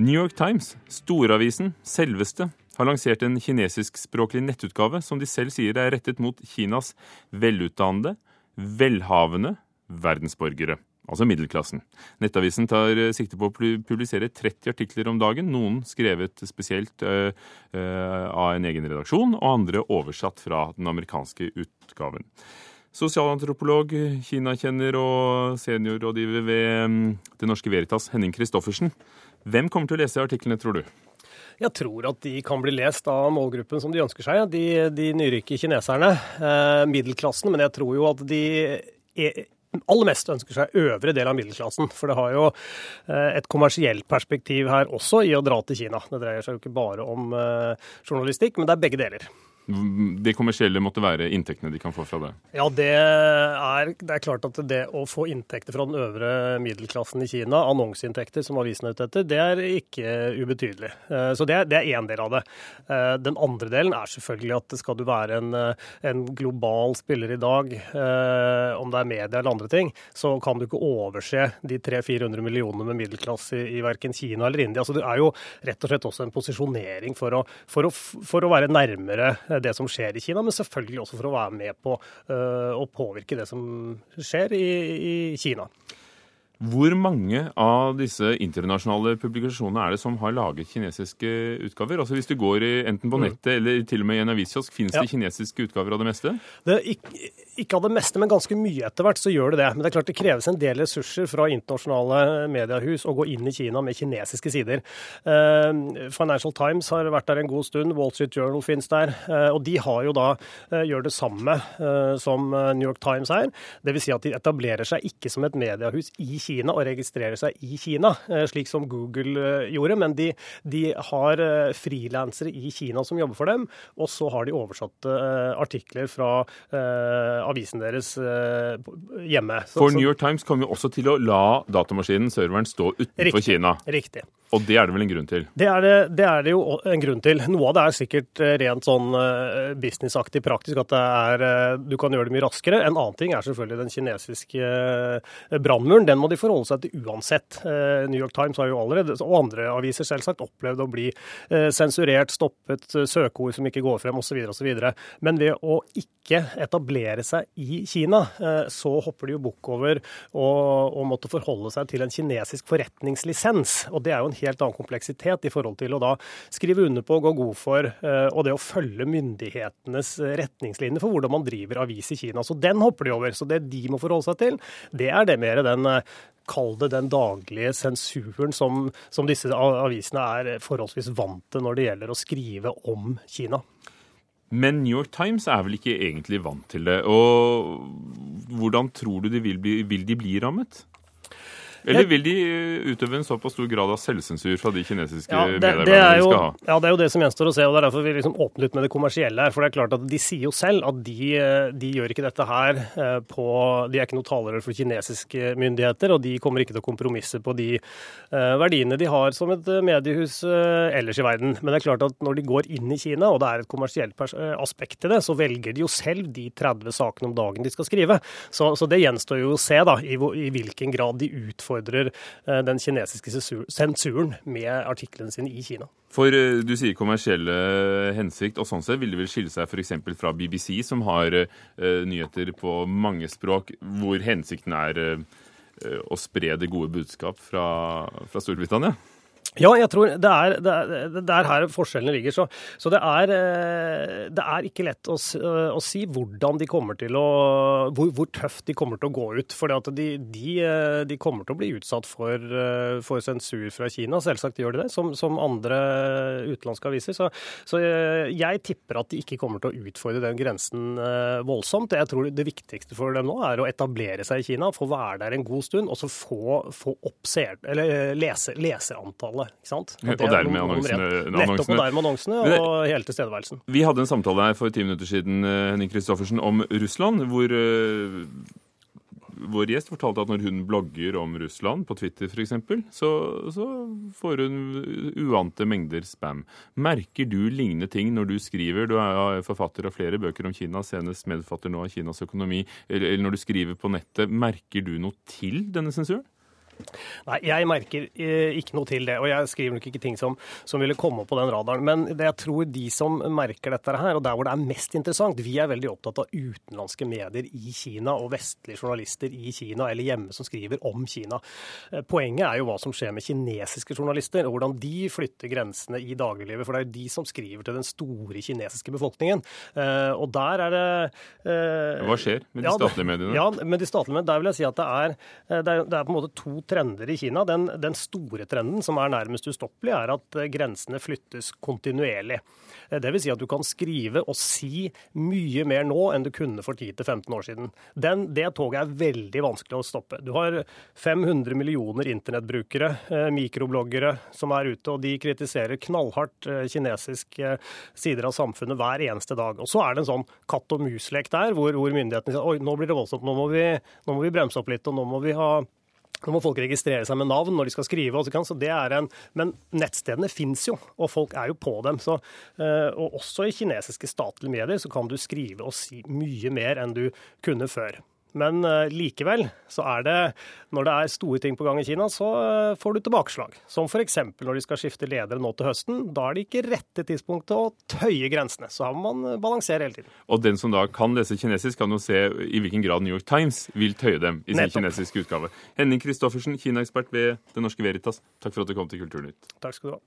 New York Times, storavisen, selveste, har lansert en kinesiskspråklig nettutgave som de selv sier er rettet mot Kinas velutdannede, velhavende verdensborgere. Altså middelklassen. Nettavisen tar eh, sikte på å publisere 30 artikler om dagen, noen skrevet spesielt uh, uh, av en egen redaksjon, og andre oversatt fra den amerikanske utgaven. Sosialantropolog, Kina-kjenner og seniorrådgiver ved um, Det Norske Veritas, Henning Christoffersen. Hvem kommer til å lese artiklene, tror du? Jeg tror at de kan bli lest av målgruppen som de ønsker seg, de, de nyrike kineserne. Eh, middelklassen. Men jeg tror jo at de er, aller mest ønsker seg øvre del av middelklassen. For det har jo eh, et kommersielt perspektiv her også i å dra til Kina. Det dreier seg jo ikke bare om eh, journalistikk, men det er begge deler det kommersielle måtte være inntektene de kan få fra det? Ja, det er, det er, klart at det å få inntekter fra den øvre middelklassen i Kina, annonseinntekter som avisen er ute etter, det er ikke ubetydelig. Eh, så det er én del av det. Eh, den andre delen er selvfølgelig at skal du være en, eh, en global spiller i dag, om det er media eller andre ting, så kan du ikke overse de 300-400 millionene med middelklasse i, i verken Kina eller India. Så det er jo rett og slett også en posisjonering for å, for å, for å være nærmere det som skjer i Kina, men selvfølgelig også for å være med på uh, å påvirke det som skjer i, i Kina. Hvor mange av disse internasjonale publikasjonene er det som har laget kinesiske utgaver? Altså Hvis du går i, enten på mm. nettet eller til og med i en aviskiosk, finnes ja. det kinesiske utgaver av det meste? Det ikke, ikke, av det meste, men ganske mye etter hvert så gjør det det. Men det er klart det kreves en del ressurser fra internasjonale mediehus å gå inn i Kina med kinesiske sider. Uh, Financial Times har vært der en god stund, Wall Street Journal finnes der. Uh, og de har jo da uh, gjør det samme som New York Times er. Dvs. Si at de etablerer seg ikke som et mediehus i Kina Kina og registrere seg i Kina, eh, slik som Google eh, gjorde. Men de, de har eh, frilansere i Kina som jobber for dem, og så har de oversatte artikler fra avisen deres hjemme. For New York Times kommer jo også til å la datamaskinen, serveren, stå utenfor riktig, Kina. Riktig. Og det er det vel en grunn til? Det er det, det er det, jo en grunn til. Noe av det er sikkert rent sånn businessaktig praktisk, at er, du kan gjøre det mye raskere. En annen ting er selvfølgelig den kinesiske brannmuren. Den må de forholde seg til uansett. Eh, New York Times har jo allerede, og andre aviser selvsagt, opplevd å bli eh, sensurert, stoppet, eh, søkeord som ikke går frem osv. osv. Men ved å ikke etablere seg i Kina, så hopper de jo bukk over å måtte forholde seg til en kinesisk forretningslisens. Og det er jo en helt annen kompleksitet i forhold til å da skrive under på, gå god for, og det å følge myndighetenes retningslinjer for hvordan man driver avis i Kina. Så den hopper de over. Så det de må forholde seg til, det er det mer den kall det den daglige sensuren som, som disse avisene er forholdsvis vant til når det gjelder å skrive om Kina. Men New York Times er vel ikke egentlig vant til det. Og hvordan tror du de vil, bli, vil de bli rammet? Eller vil de eh, utøve en såpass stor grad av selvsensur fra de kinesiske ja, det, medarbeiderne det de skal ha? Ja, det er jo det som gjenstår å se. og Det er derfor vi liksom åpner litt med det kommersielle her. For det er klart at de sier jo selv at de, eh, de gjør ikke dette her eh, på De er ikke noe talerør for kinesiske myndigheter, og de kommer ikke til å kompromisse på de verdiene de har som et mediehus ellers i verden. Men det er klart at når de går inn i Kina, og det er et kommersielt aspekt til det, så velger de jo selv de 30 sakene om dagen de skal skrive. Så, så det gjenstår jo å se da, i, i hvilken grad de utfordrer utfordrer eh, den kinesiske sensuren med artiklene sine i Kina. For eh, du sier kommersielle hensikt, og sånn sett vil det vel skille seg f.eks. fra BBC, som har uh, nyheter på mange språk, hvor hensikten er å spre det gode budskap fra, fra Storbritannia? Ja, jeg tror det er, det er, det er her forskjellene ligger. Så, så det, er, eh, det, er, ikke lett å, eh, å, si hvordan de kommer til å hvor, hvor, tøft de kommer til å gå ut. For de, de, eh, de, kommer til å bli utsatt for, for, sensur fra Kina. Selvsagt gjør de det, som, som andre utenlandske aviser. Så, så, jeg tipper at de ikke kommer til å utfordre den grensen voldsomt. Jeg tror det viktigste for dem nå er å etablere seg i Kina, få være der en god stund, og så få, få opp ser, eller lese, leserantallet alle. ikke sant? Og, og dermed annonsene. Nettopp, og dermed annonsene og hele tilstedeværelsen. Vi hadde en samtale her for ti minutter siden eh, Henning Kristoffersen, om Russland, hvor uh, vår gjest fortalte at når hun blogger om Russland på Twitter f.eks., så, så får hun uante mengder spam. Merker du lignende ting når du skriver? Du er forfatter av flere bøker om Kina, senest medfatter nå av Kinas økonomi. Eller, eller når du skriver på nettet, merker du noe til denne sensuren? Nei, jeg merker eh, ikke noe til det. Og jeg skriver nok ikke ting som, som ville komme på den radaren. Men det jeg tror de som merker dette her, og der hvor det er mest interessant Vi er veldig opptatt av utenlandske medier i Kina og vestlige journalister i Kina eller hjemme som skriver om Kina. Eh, poenget er jo hva som skjer med kinesiske journalister, og hvordan de flytter grensene i dagliglivet. For det er jo de som skriver til den store kinesiske befolkningen. Eh, og der er det Hva skjer med de statlige mediene? Ja, med de statlige mediene, Der vil jeg si at det er, det er, det er på en måte to trender i Kina. Den, den, store trenden, som er nærmest ustoppelig, er at eh, grensene flyttes kontinuerlig. Dvs. det vil si at du kan skrive og si mye mer nå enn du kunne for 10-15 år siden. Den, det toget er veldig vanskelig å stoppe. Du har 500 millioner internettbrukere, eh, mikrobloggere, som er ute, og de kritiserer knallhardt kinesiske sider av samfunnet hver eneste dag. Og så er det en sånn katt og mus-lek der, hvor, hvor myndighetene sier oi, nå blir det voldsomt, nå må, vi, nå må vi bremse opp litt, og nå må vi ha nå må folk registrere seg med navn når de skal skrive. Så det er en, men nettstedene fins jo, og folk er jo på dem. Så, eh, og også i kinesiske statlige medier så kan du skrive og si mye mer enn du kunne før. Men uh, likevel så er det, når det er store ting på gang i Kina, så uh, får du tilbakeslag. Som f.eks. når de skal skifte ledere nå til høsten. Da er det ikke rette tidspunktet å tøye grensene. Så har man uh, balansere hele tiden. Og den som da kan lese kinesisk, kan jo se i hvilken grad New York Times vil tøye dem i sin Nettopp. kinesiske utgave. Henning Christoffersen, Kina-ekspert ved Det Norske Veritas, takk for at du kom til Kulturnytt. Takk skal du ha.